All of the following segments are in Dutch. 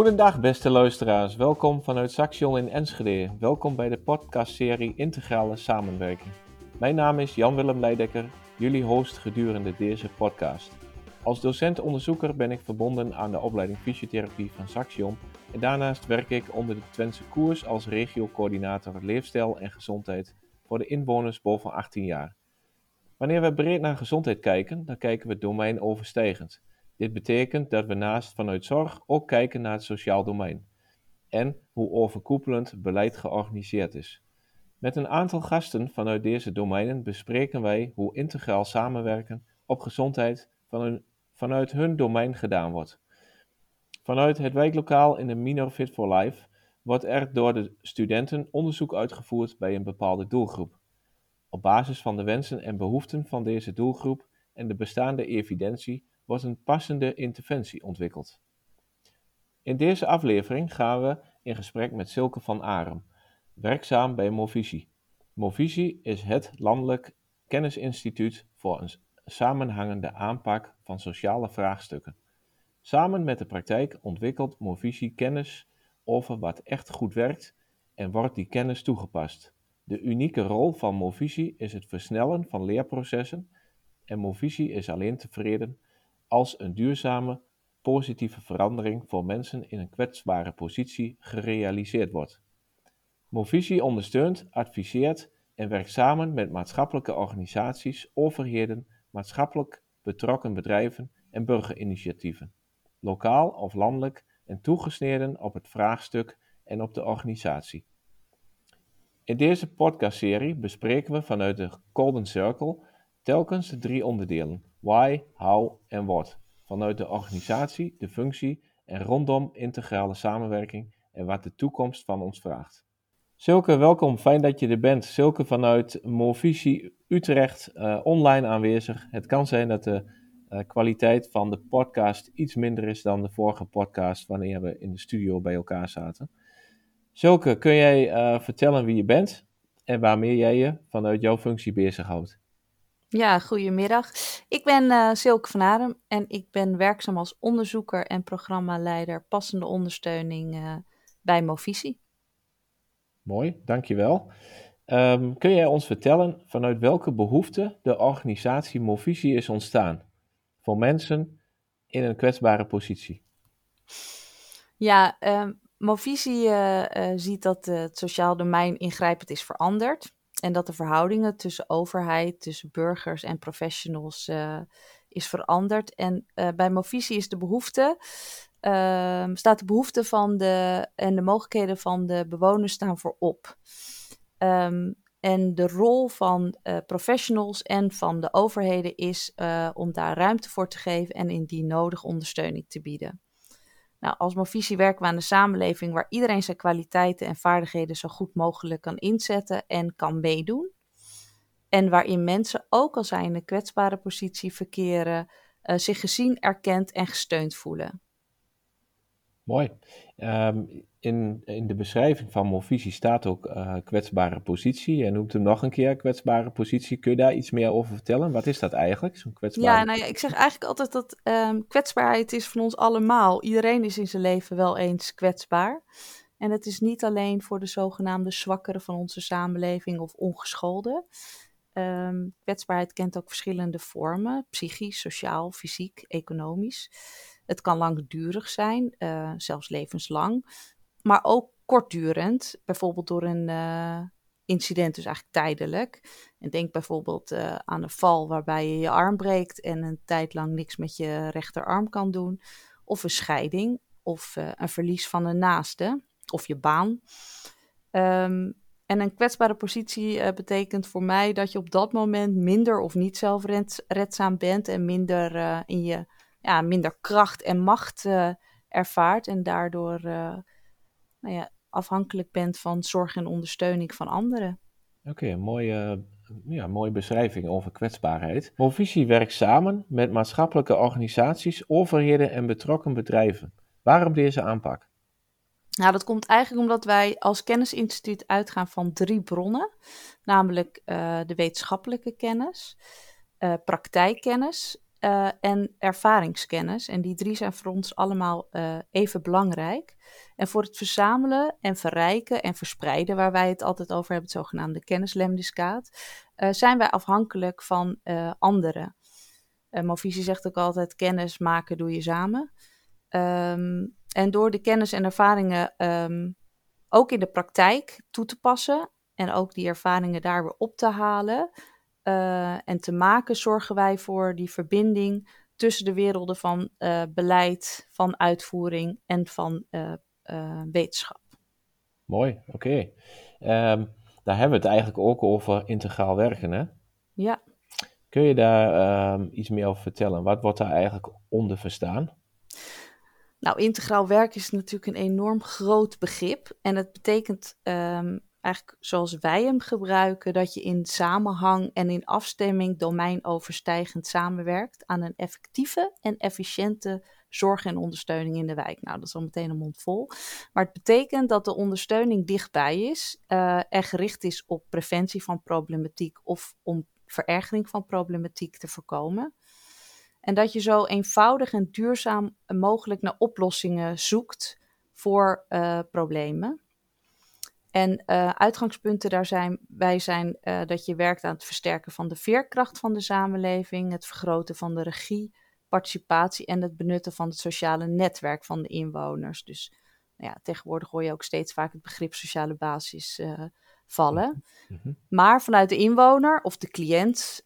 Goedendag beste luisteraars, welkom vanuit Saxion in Enschede. Welkom bij de podcastserie Integrale Samenwerking. Mijn naam is Jan-Willem Leidekker, jullie host gedurende deze podcast. Als docent-onderzoeker ben ik verbonden aan de opleiding fysiotherapie van Saxion en daarnaast werk ik onder de Twentse koers als regiocoördinator leefstijl en gezondheid voor de inwoners boven 18 jaar. Wanneer we breed naar gezondheid kijken, dan kijken we domeinoverstijgend. Dit betekent dat we naast vanuit zorg ook kijken naar het sociaal domein en hoe overkoepelend beleid georganiseerd is. Met een aantal gasten vanuit deze domeinen bespreken wij hoe integraal samenwerken op gezondheid vanuit hun domein gedaan wordt. Vanuit het wijklokaal in de Minor Fit for Life wordt er door de studenten onderzoek uitgevoerd bij een bepaalde doelgroep. Op basis van de wensen en behoeften van deze doelgroep en de bestaande evidentie wordt een passende interventie ontwikkeld. In deze aflevering gaan we in gesprek met Silke van Arem, werkzaam bij Movisie. Movisie is het landelijk kennisinstituut voor een samenhangende aanpak van sociale vraagstukken. Samen met de praktijk ontwikkelt Movisie kennis over wat echt goed werkt en wordt die kennis toegepast. De unieke rol van Movisie is het versnellen van leerprocessen en Movisie is alleen tevreden als een duurzame, positieve verandering voor mensen in een kwetsbare positie gerealiseerd wordt. Movisie ondersteunt, adviseert en werkt samen met maatschappelijke organisaties, overheden, maatschappelijk betrokken bedrijven en burgerinitiatieven, lokaal of landelijk en toegesneden op het vraagstuk en op de organisatie. In deze podcastserie bespreken we vanuit de Golden Circle telkens de drie onderdelen why, how en what vanuit de organisatie, de functie en rondom integrale samenwerking en wat de toekomst van ons vraagt. Silke, welkom. Fijn dat je er bent. Silke vanuit Movisie Utrecht, uh, online aanwezig. Het kan zijn dat de uh, kwaliteit van de podcast iets minder is dan de vorige podcast wanneer we in de studio bij elkaar zaten. Silke, kun jij uh, vertellen wie je bent en waarmee jij je vanuit jouw functie bezighoudt? Ja, goedemiddag. Ik ben uh, Silke van Adem en ik ben werkzaam als onderzoeker en programmaleider passende ondersteuning uh, bij Movisie. Mooi, dankjewel. Um, kun jij ons vertellen vanuit welke behoefte de organisatie Movisie is ontstaan voor mensen in een kwetsbare positie? Ja, um, Movisie uh, ziet dat het sociaal domein ingrijpend is veranderd. En dat de verhoudingen tussen overheid, tussen burgers en professionals uh, is veranderd. En uh, bij Movisie is de behoefte, uh, staat de behoefte van de, en de mogelijkheden van de bewoners staan voorop. Um, en de rol van uh, professionals en van de overheden is om daar ruimte voor te geven en indien nodig ondersteuning te bieden. Nou, als Movisie werken we aan een samenleving waar iedereen zijn kwaliteiten en vaardigheden zo goed mogelijk kan inzetten en kan meedoen. En waarin mensen, ook al zijn in een kwetsbare positie verkeren, uh, zich gezien, erkend en gesteund voelen. Mooi. Um, in, in de beschrijving van Movisie staat ook uh, kwetsbare positie. En noemt hem nog een keer kwetsbare positie. Kun je daar iets meer over vertellen? Wat is dat eigenlijk, zo'n kwetsbare Ja, nou ja, ik zeg eigenlijk altijd dat um, kwetsbaarheid is van ons allemaal. Iedereen is in zijn leven wel eens kwetsbaar. En het is niet alleen voor de zogenaamde zwakkeren van onze samenleving of ongescholden. Um, kwetsbaarheid kent ook verschillende vormen: psychisch, sociaal, fysiek, economisch. Het kan langdurig zijn, uh, zelfs levenslang, maar ook kortdurend, bijvoorbeeld door een uh, incident, dus eigenlijk tijdelijk. En denk bijvoorbeeld uh, aan een val waarbij je je arm breekt en een tijd lang niks met je rechterarm kan doen, of een scheiding, of een verlies van een naaste, of je baan. Um, en een kwetsbare positie betekent voor mij dat je op dat moment minder of niet zelfredzaam bent en minder in je ja, minder kracht en macht ervaart en daardoor nou ja, afhankelijk bent van zorg en ondersteuning van anderen. Oké, okay, een mooie, ja, mooie beschrijving over kwetsbaarheid. Movisie werkt samen met maatschappelijke organisaties, overheden en betrokken bedrijven. Waarom deze aanpak? Nou, dat komt eigenlijk omdat wij als kennisinstituut uitgaan van drie bronnen, namelijk uh, de wetenschappelijke kennis, uh, praktijkkennis uh, en ervaringskennis. En die drie zijn voor ons allemaal uh, even belangrijk. En voor het verzamelen en verrijken en verspreiden, waar wij het altijd over hebben, het zogenaamde kennislemniscaat, uh, zijn wij afhankelijk van anderen. Movisie zegt ook altijd: kennis maken doe je samen. Um, en door de kennis en ervaringen um, ook in de praktijk toe te passen en ook die ervaringen daar weer op te halen uh, en te maken, zorgen wij voor die verbinding tussen de werelden van uh, beleid, van uitvoering en van uh, wetenschap. Mooi, oké. Okay. Um, daar hebben we het eigenlijk ook over integraal werken, hè? Ja. Kun je daar um, iets meer over vertellen? Wat wordt daar eigenlijk onder verstaan? Nou, integraal werk is natuurlijk een enorm groot begrip. En het betekent um, eigenlijk zoals wij hem gebruiken, dat je in samenhang en in afstemming domeinoverstijgend samenwerkt aan een effectieve en efficiënte zorg en ondersteuning in de wijk. Nou, dat is al meteen een mond vol. Maar het betekent dat de ondersteuning dichtbij is uh, en gericht is op preventie van problematiek of om verergering van problematiek te voorkomen. En dat je zo eenvoudig en duurzaam mogelijk naar oplossingen zoekt voor uh, problemen. En uh, uitgangspunten daar zijn, bij zijn uh, dat je werkt aan het versterken van de veerkracht van de samenleving, het vergroten van de regie, participatie en het benutten van het sociale netwerk van de inwoners. Dus nou ja, tegenwoordig hoor je ook steeds vaak het begrip sociale basis uh, vallen. Mm -hmm. Maar vanuit de inwoner of de cliënt,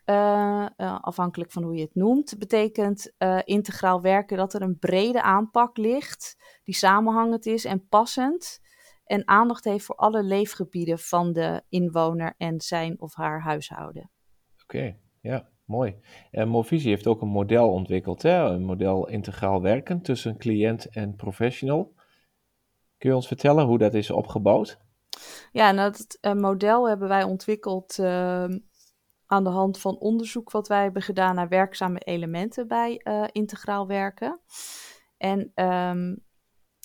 afhankelijk van hoe je het noemt, betekent integraal werken dat er een brede aanpak ligt, die samenhangend is en passend en aandacht heeft voor alle leefgebieden van de inwoner en zijn of haar huishouden. Oké, okay, ja, mooi. En Movisie heeft ook een model ontwikkeld, hè? een model integraal werken tussen cliënt en professional. Kun je ons vertellen hoe dat is opgebouwd? Ja, nou, dat uh, model hebben wij ontwikkeld uh, aan de hand van onderzoek wat wij hebben gedaan naar werkzame elementen bij uh, integraal werken. En um,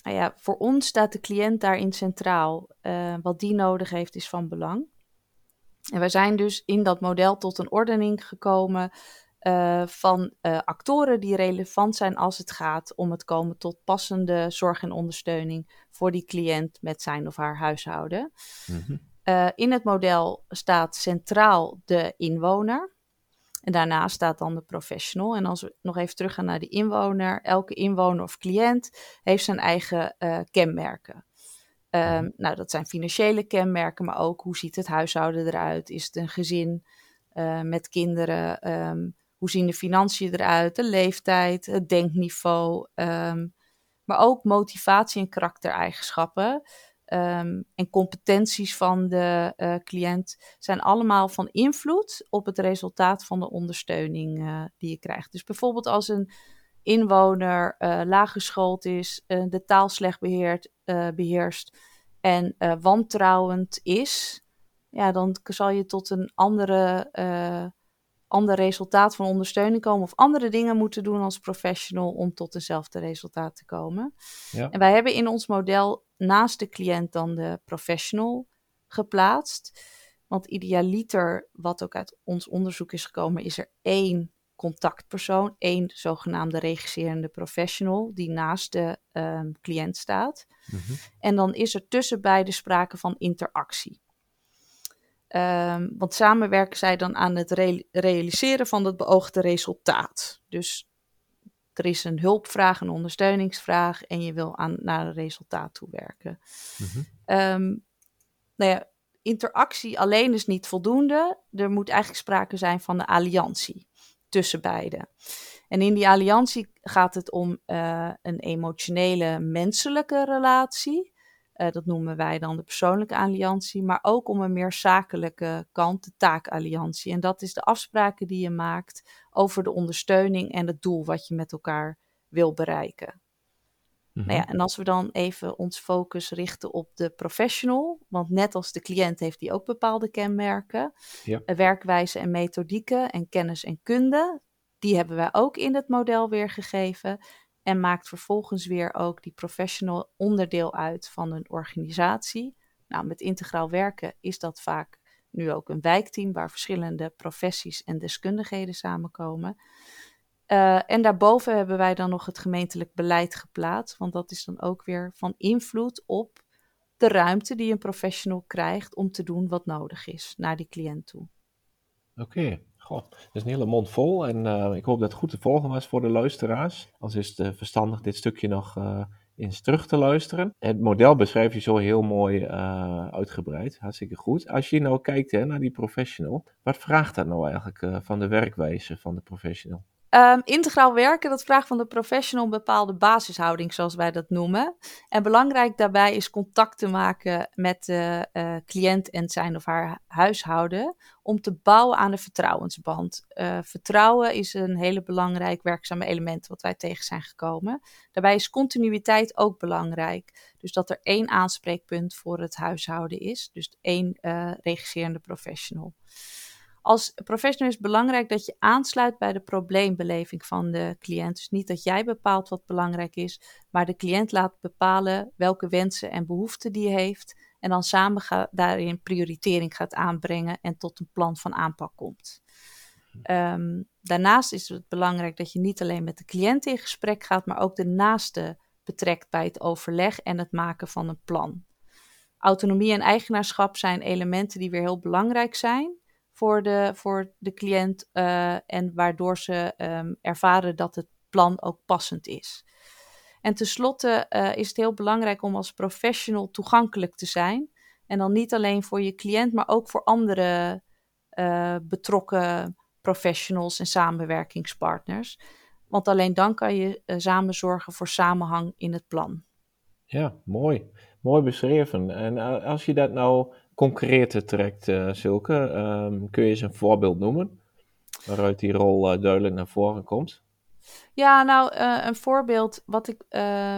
nou ja, voor ons staat de cliënt daarin centraal. Uh, wat die nodig heeft is van belang. En wij zijn dus in dat model tot een ordening gekomen uh, van uh, actoren die relevant zijn als het gaat om het komen tot passende zorg en ondersteuning voor die cliënt met zijn of haar huishouden. Mm -hmm. in het model staat centraal de inwoner. En daarnaast staat dan de professional. En als we nog even teruggaan naar de inwoner, elke inwoner of cliënt heeft zijn eigen uh, kenmerken. Um, nou, dat zijn financiële kenmerken, maar ook hoe ziet het huishouden eruit? Is het een gezin uh, met kinderen? Um, hoe zien de financiën eruit? De leeftijd, het denkniveau, um, maar ook motivatie en karaktereigenschappen. Um, en competenties van de uh, cliënt zijn allemaal van invloed op het resultaat van de ondersteuning uh, die je krijgt. Dus bijvoorbeeld als een inwoner uh, laaggeschoold is, de taal slecht beheert, beheerst en wantrouwend is, ja, dan zal je tot een andere, ander resultaat van ondersteuning komen of andere dingen moeten doen als professional om tot eenzelfde resultaat te komen. Ja. En wij hebben in ons model naast de cliënt dan de professional geplaatst. Want idealiter, wat ook uit ons onderzoek is gekomen, is er één contactpersoon, één zogenaamde regisserende professional die naast de um, cliënt staat. Mm-hmm. En dan is er tussen beide sprake van interactie. Um, want samenwerken zij dan aan het re- realiseren van het beoogde resultaat. Dus er is een hulpvraag, een ondersteuningsvraag en je wil aan, naar een resultaat toe werken. Um, nou ja, interactie alleen is niet voldoende. Er moet eigenlijk sprake zijn van een alliantie tussen beiden. En in die alliantie gaat het om uh, een emotionele, menselijke relatie. Uh, dat noemen wij dan de persoonlijke alliantie, maar ook om een meer zakelijke kant, de taakalliantie. En dat is de afspraken die je maakt over de ondersteuning en het doel wat je met elkaar wil bereiken. Mm-hmm. Nou ja, en als we dan even ons focus richten op de professional, want net als de cliënt heeft die ook bepaalde kenmerken, ja. werkwijze en methodieken en kennis en kunde, die hebben wij ook in het model weergegeven en maakt vervolgens weer ook die professional onderdeel uit van een organisatie. Nou, met integraal werken is dat vaak nu ook een wijkteam waar verschillende professies en deskundigheden samenkomen. Uh, en daarboven hebben wij dan nog het gemeentelijk beleid geplaatst. Want dat is dan ook weer van invloed op de ruimte die een professional krijgt om te doen wat nodig is naar die cliënt toe. Oké, Dat is een hele mond vol en uh, ik hoop dat het goed te volgen was voor de luisteraars. Als is het uh, verstandig dit stukje nog uh, eens terug te luisteren. Het model beschrijf je zo heel mooi uitgebreid, hartstikke goed. Als je nou kijkt hè, naar die professional, wat vraagt dat nou eigenlijk van de werkwijze van de professional? Um, integraal werken, dat vraagt van de professional een bepaalde basishouding, zoals wij dat noemen. En belangrijk daarbij is contact te maken met de uh, cliënt en zijn of haar huishouden, om te bouwen aan de vertrouwensband. Uh, vertrouwen is een hele belangrijk werkzame element wat wij tegen zijn gekomen. Daarbij is continuïteit ook belangrijk. Dus dat er één aanspreekpunt voor het huishouden is, dus één uh, professional als professional is het belangrijk dat je aansluit bij de probleembeleving van de cliënt. Dus niet dat jij bepaalt wat belangrijk is, maar de cliënt laat bepalen welke wensen en behoeften die heeft. En dan samen ga, daarin prioritering gaat aanbrengen en tot een plan van aanpak komt. Um, daarnaast is het belangrijk dat je niet alleen met de cliënt in gesprek gaat, maar ook de naaste betrekt bij het overleg en het maken van een plan. Autonomie en eigenaarschap zijn elementen die weer heel belangrijk zijn voor de, voor de cliënt uh, en waardoor ze um, ervaren dat het plan ook passend is. En tenslotte uh, is het heel belangrijk om als professional toegankelijk te zijn. En dan niet alleen voor je cliënt, maar ook voor andere uh, betrokken professionals en samenwerkingspartners. Want alleen dan kan je samen zorgen voor samenhang in het plan. Ja, mooi. Mooi beschreven. En als je dat nou concrete trekt, uh, Silke. Um, kun je eens een voorbeeld noemen waaruit die rol uh, duidelijk naar voren komt? Ja, nou, een voorbeeld wat ik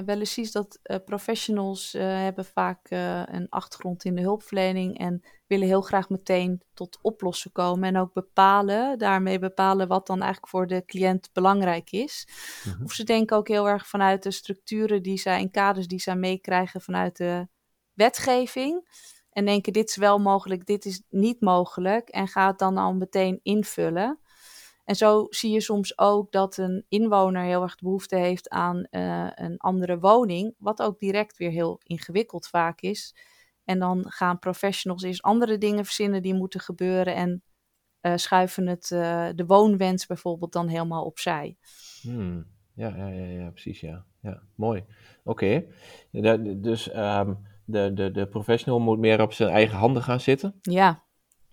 wel eens zie is dat professionals hebben vaak een achtergrond in de hulpverlening en willen heel graag meteen tot oplossen komen en ook bepalen, daarmee bepalen wat dan eigenlijk voor de cliënt belangrijk is. Mm-hmm. Of ze denken ook heel erg vanuit de structuren die zij en kaders die zij meekrijgen vanuit de wetgeving en denken dit is wel mogelijk, dit is niet mogelijk en ga het dan al meteen invullen. En zo zie je soms ook dat een inwoner heel erg behoefte heeft aan uh, een andere woning, wat ook direct weer heel ingewikkeld vaak is. En dan gaan professionals eerst andere dingen verzinnen die moeten gebeuren en uh, schuiven het, uh, de woonwens bijvoorbeeld dan helemaal opzij. Hmm. Ja, ja, ja, ja, precies, ja. ja mooi. Oké, okay. dus um, de, de, de professional moet meer op zijn eigen handen gaan zitten. Ja,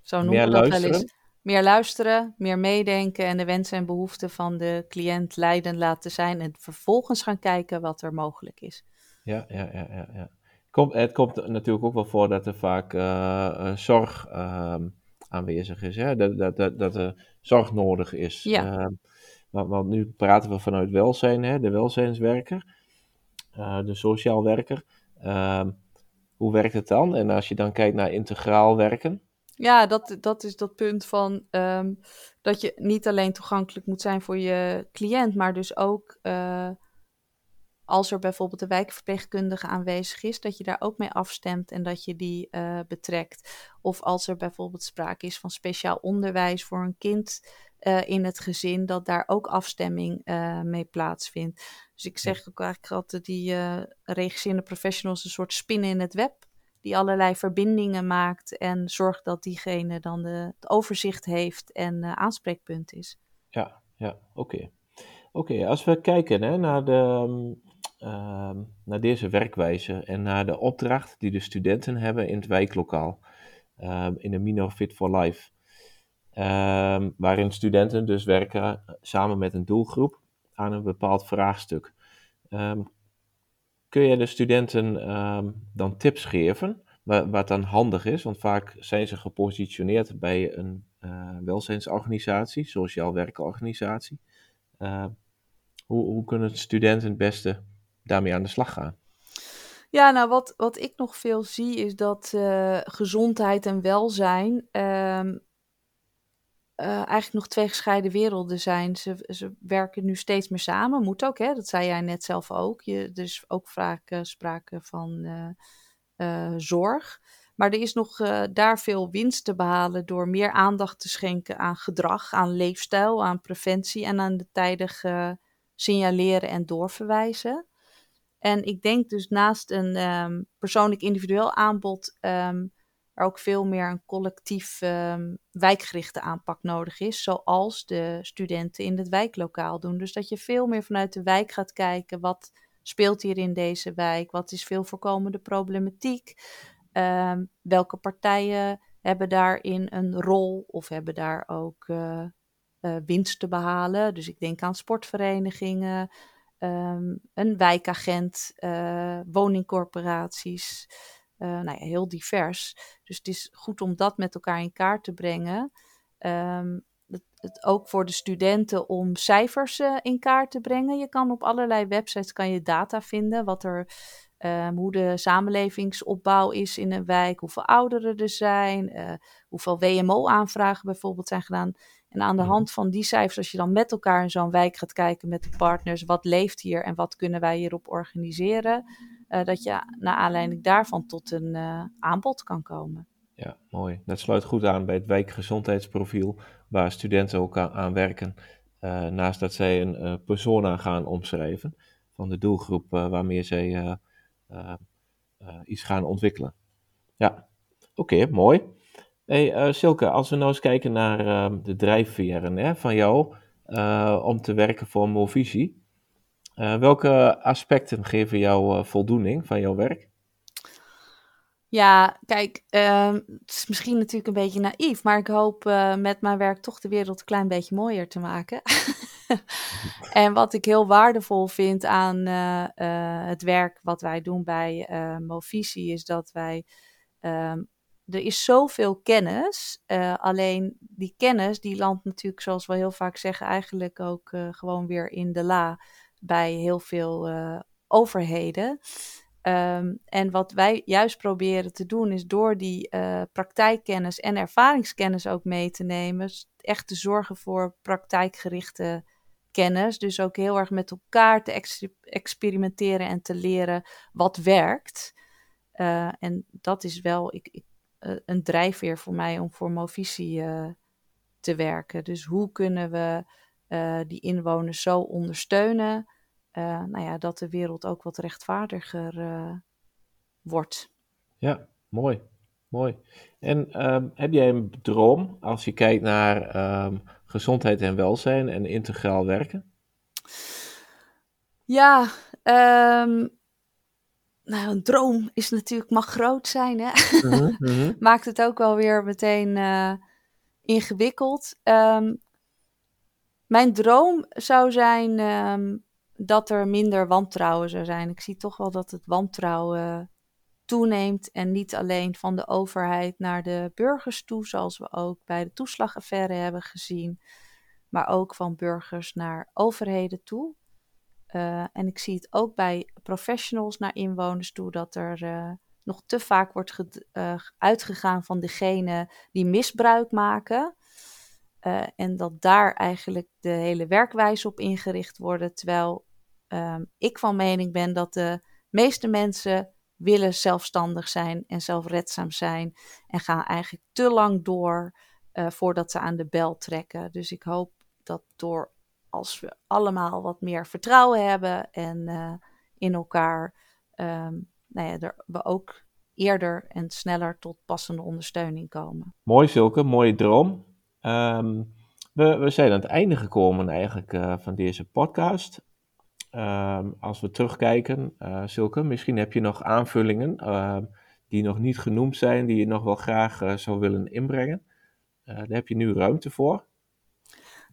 zo noemen we dat wel eens. Meer luisteren, meer meedenken en de wensen en behoeften van de cliënt leidend laten zijn. En vervolgens gaan kijken wat er mogelijk is. Ja, ja, ja, ja. ja. Komt, het komt natuurlijk ook wel voor dat er vaak uh, zorg uh, aanwezig is. Hè? Dat, dat, dat, dat er zorg nodig is. Ja. Uh, want, want, nu praten we vanuit welzijn, hè? de welzijnswerker, uh, de sociaal werker. Ehm, hoe werkt het dan? En als je dan kijkt naar integraal werken? Ja, dat, dat is dat punt van um, dat je niet alleen toegankelijk moet zijn voor je cliënt, maar dus ook als er bijvoorbeeld een wijkverpleegkundige aanwezig is, dat je daar ook mee afstemt en dat je die uh, betrekt. Of als er bijvoorbeeld sprake is van speciaal onderwijs voor een kind uh, in het gezin, dat daar ook afstemming uh, mee plaatsvindt. Dus ik zeg ook eigenlijk altijd die regisserende professionals een soort spinnen in het web. Die allerlei verbindingen maakt en zorgt dat diegene dan de, het overzicht heeft en aanspreekpunt is. Ja, ja, oké. Okay. Oké, okay, als we kijken hè, naar, de, uh, naar deze werkwijze en naar de opdracht die de studenten hebben in het wijklokaal, uh, in de Minor Fit for Life. Um, waarin studenten dus werken samen met een doelgroep aan een bepaald vraagstuk. Kun je de studenten dan tips geven, wat, wat, dan handig is? Want vaak zijn ze gepositioneerd bij een uh, welzijnsorganisatie, sociaal werkenorganisatie. Uh, hoe, hoe kunnen studenten het beste daarmee aan de slag gaan? Ja, nou wat, wat ik nog veel zie is dat uh, gezondheid en welzijn uh, eigenlijk nog twee gescheiden werelden zijn. Ze, ze werken nu steeds meer samen, moet ook, hè? dat zei jij net zelf ook. Je, er is ook vaak sprake van uh, zorg. Maar er is nog daar veel winst te behalen door meer aandacht te schenken aan gedrag, aan leefstijl, aan preventie en aan de tijdige signaleren en doorverwijzen. En ik denk dus naast een um, persoonlijk individueel aanbod um, er ook veel meer een collectief um, wijkgerichte aanpak nodig is, zoals de studenten in het wijklokaal doen. Dus dat je veel meer vanuit de wijk gaat kijken, wat speelt hier in deze wijk, wat is veel voorkomende problematiek, welke partijen hebben daarin een rol of hebben daar ook uh, winst te behalen. Dus ik denk aan sportverenigingen, um, een wijkagent, uh, woningcorporaties. Uh, nou ja, heel divers. Dus het is goed om dat met elkaar in kaart te brengen. Um, het, het, ook voor de studenten om cijfers uh, in kaart te brengen. Je kan op allerlei websites kan je data vinden, wat er, um, hoe de samenlevingsopbouw is in een wijk, hoeveel ouderen er zijn, hoeveel WMO-aanvragen bijvoorbeeld zijn gedaan. En aan de mhm. hand van die cijfers, als je dan met elkaar in zo'n wijk gaat kijken met de partners, wat leeft hier en wat kunnen wij hierop organiseren, uh, dat je naar aanleiding daarvan tot een uh, aanbod kan komen. Ja, mooi. Dat sluit goed aan bij het wijkgezondheidsprofiel, waar studenten ook aan, werken, uh, naast dat zij een persona gaan omschrijven van de doelgroep waarmee zij iets gaan ontwikkelen. Ja, oké, mooi. Hey, uh, Silke, als we nou eens kijken naar uh, de drijfveren hè, van jou uh, om te werken voor Movisie. Eh, welke aspecten geven jou voldoening van jouw werk? Ja, kijk, ehm, het is misschien natuurlijk een beetje naïef, maar ik hoop met mijn werk toch de wereld een klein beetje mooier te maken. en wat ik heel waardevol vind aan het werk wat wij doen bij Movisie, is dat wij um, er is zoveel kennis. Uh, alleen die kennis, die landt natuurlijk, zoals we heel vaak zeggen, eigenlijk ook uh, gewoon weer in de la bij heel veel uh, overheden. Um, en wat wij juist proberen te doen, is door die praktijkkennis en ervaringskennis ook mee te nemen, echt te zorgen voor praktijkgerichte kennis. Dus ook heel erg met elkaar te ex experimenteren en te leren wat werkt. en dat is wel, ik, een drijfveer voor mij om voor Movisie uh, te werken. Dus hoe kunnen we uh, die inwoners zo ondersteunen, nou ja, dat de wereld ook wat rechtvaardiger wordt. Ja, mooi. Mooi. En um, heb jij een droom als je kijkt naar um, gezondheid en welzijn en integraal werken? Ja, um, nou, een droom is natuurlijk, mag groot zijn, hè? Mhm, mhm. Maakt het ook wel weer meteen uh, ingewikkeld. Um, mijn droom zou zijn um, dat er minder wantrouwen zou zijn. Ik zie toch wel dat het wantrouwen toeneemt en niet alleen van de overheid naar de burgers toe, zoals we ook bij de toeslagaffaire hebben gezien, maar ook van burgers naar overheden toe. Uh, en ik zie het ook bij professionals naar inwoners toe dat er uh, nog te vaak wordt uh, uitgegaan van degene die misbruik maken. en dat daar eigenlijk de hele werkwijze op ingericht wordt. Terwijl ehm, ik van mening ben dat de meeste mensen willen zelfstandig zijn en zelfredzaam zijn. En gaan eigenlijk te lang door voordat ze aan de bel trekken. Dus ik hoop dat door als we allemaal wat meer vertrouwen hebben en uh, in elkaar, um, nou ja, er, we ook eerder en sneller tot passende ondersteuning komen. Mooi, Zulke, mooie droom. Um, we, we zijn aan het einde gekomen eigenlijk uh, van deze podcast. Um, als we terugkijken, uh, Zulke, misschien heb je nog aanvullingen die nog niet genoemd zijn, die je nog wel graag zou willen inbrengen. daar heb je nu ruimte voor.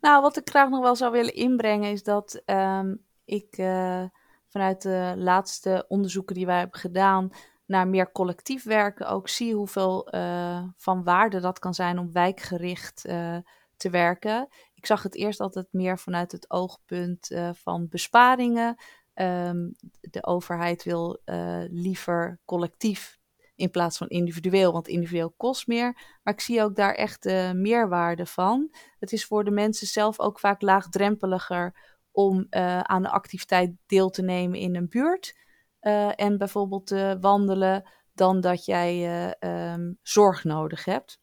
Nou, wat ik graag nog wel zou willen inbrengen is dat um, ik uh, vanuit de laatste onderzoeken die wij hebben gedaan naar meer collectief werken ook zie hoeveel uh, van waarde dat kan zijn om wijkgericht uh, te werken. Ik zag het eerst altijd meer vanuit het oogpunt van besparingen. Um, de overheid wil liever collectief in plaats van individueel, want individueel kost meer. Maar ik zie ook daar echt de meerwaarde van. Het is voor de mensen zelf ook vaak laagdrempeliger om uh, aan de activiteit deel te nemen in een buurt. Uh, en bijvoorbeeld te wandelen dan dat jij ehm, zorg nodig hebt.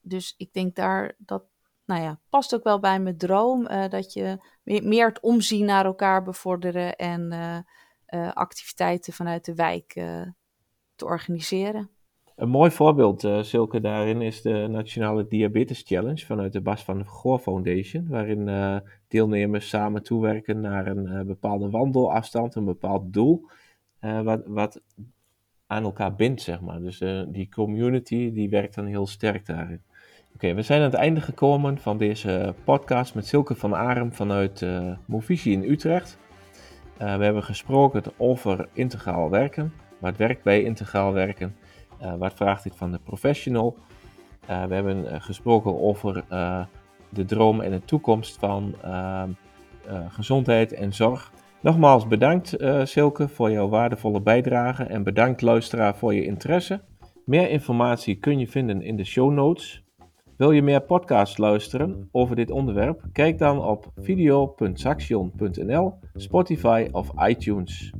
Dus ik denk daar dat, nou ja, past ook wel bij mijn droom. dat je meer, het omzien naar elkaar bevorderen en activiteiten vanuit de wijk te organiseren. Een mooi voorbeeld, uh, Silke, daarin is de Nationale Diabetes Challenge vanuit de Bas van de Goor Foundation, waarin uh, deelnemers samen toewerken naar een uh, bepaalde wandelafstand, een bepaald doel, wat, wat aan elkaar bindt, zeg maar. Dus die community, die werkt dan heel sterk daarin. Oké, we zijn aan het einde gekomen van deze podcast met Silke van Arem vanuit uh, in Utrecht. we hebben gesproken over integraal werken, wat werkt bij integraal werken uh, wat vraagt dit van de professional? Uh, we hebben uh, gesproken over de droom en de toekomst van ehm, gezondheid en zorg. Nogmaals bedankt Silke voor jouw waardevolle bijdrage en bedankt luisteraar voor je interesse. Meer informatie kun je vinden in de show notes. Wil je meer podcasts luisteren over dit onderwerp? Kijk dan op video.saxion.nl, Spotify of iTunes.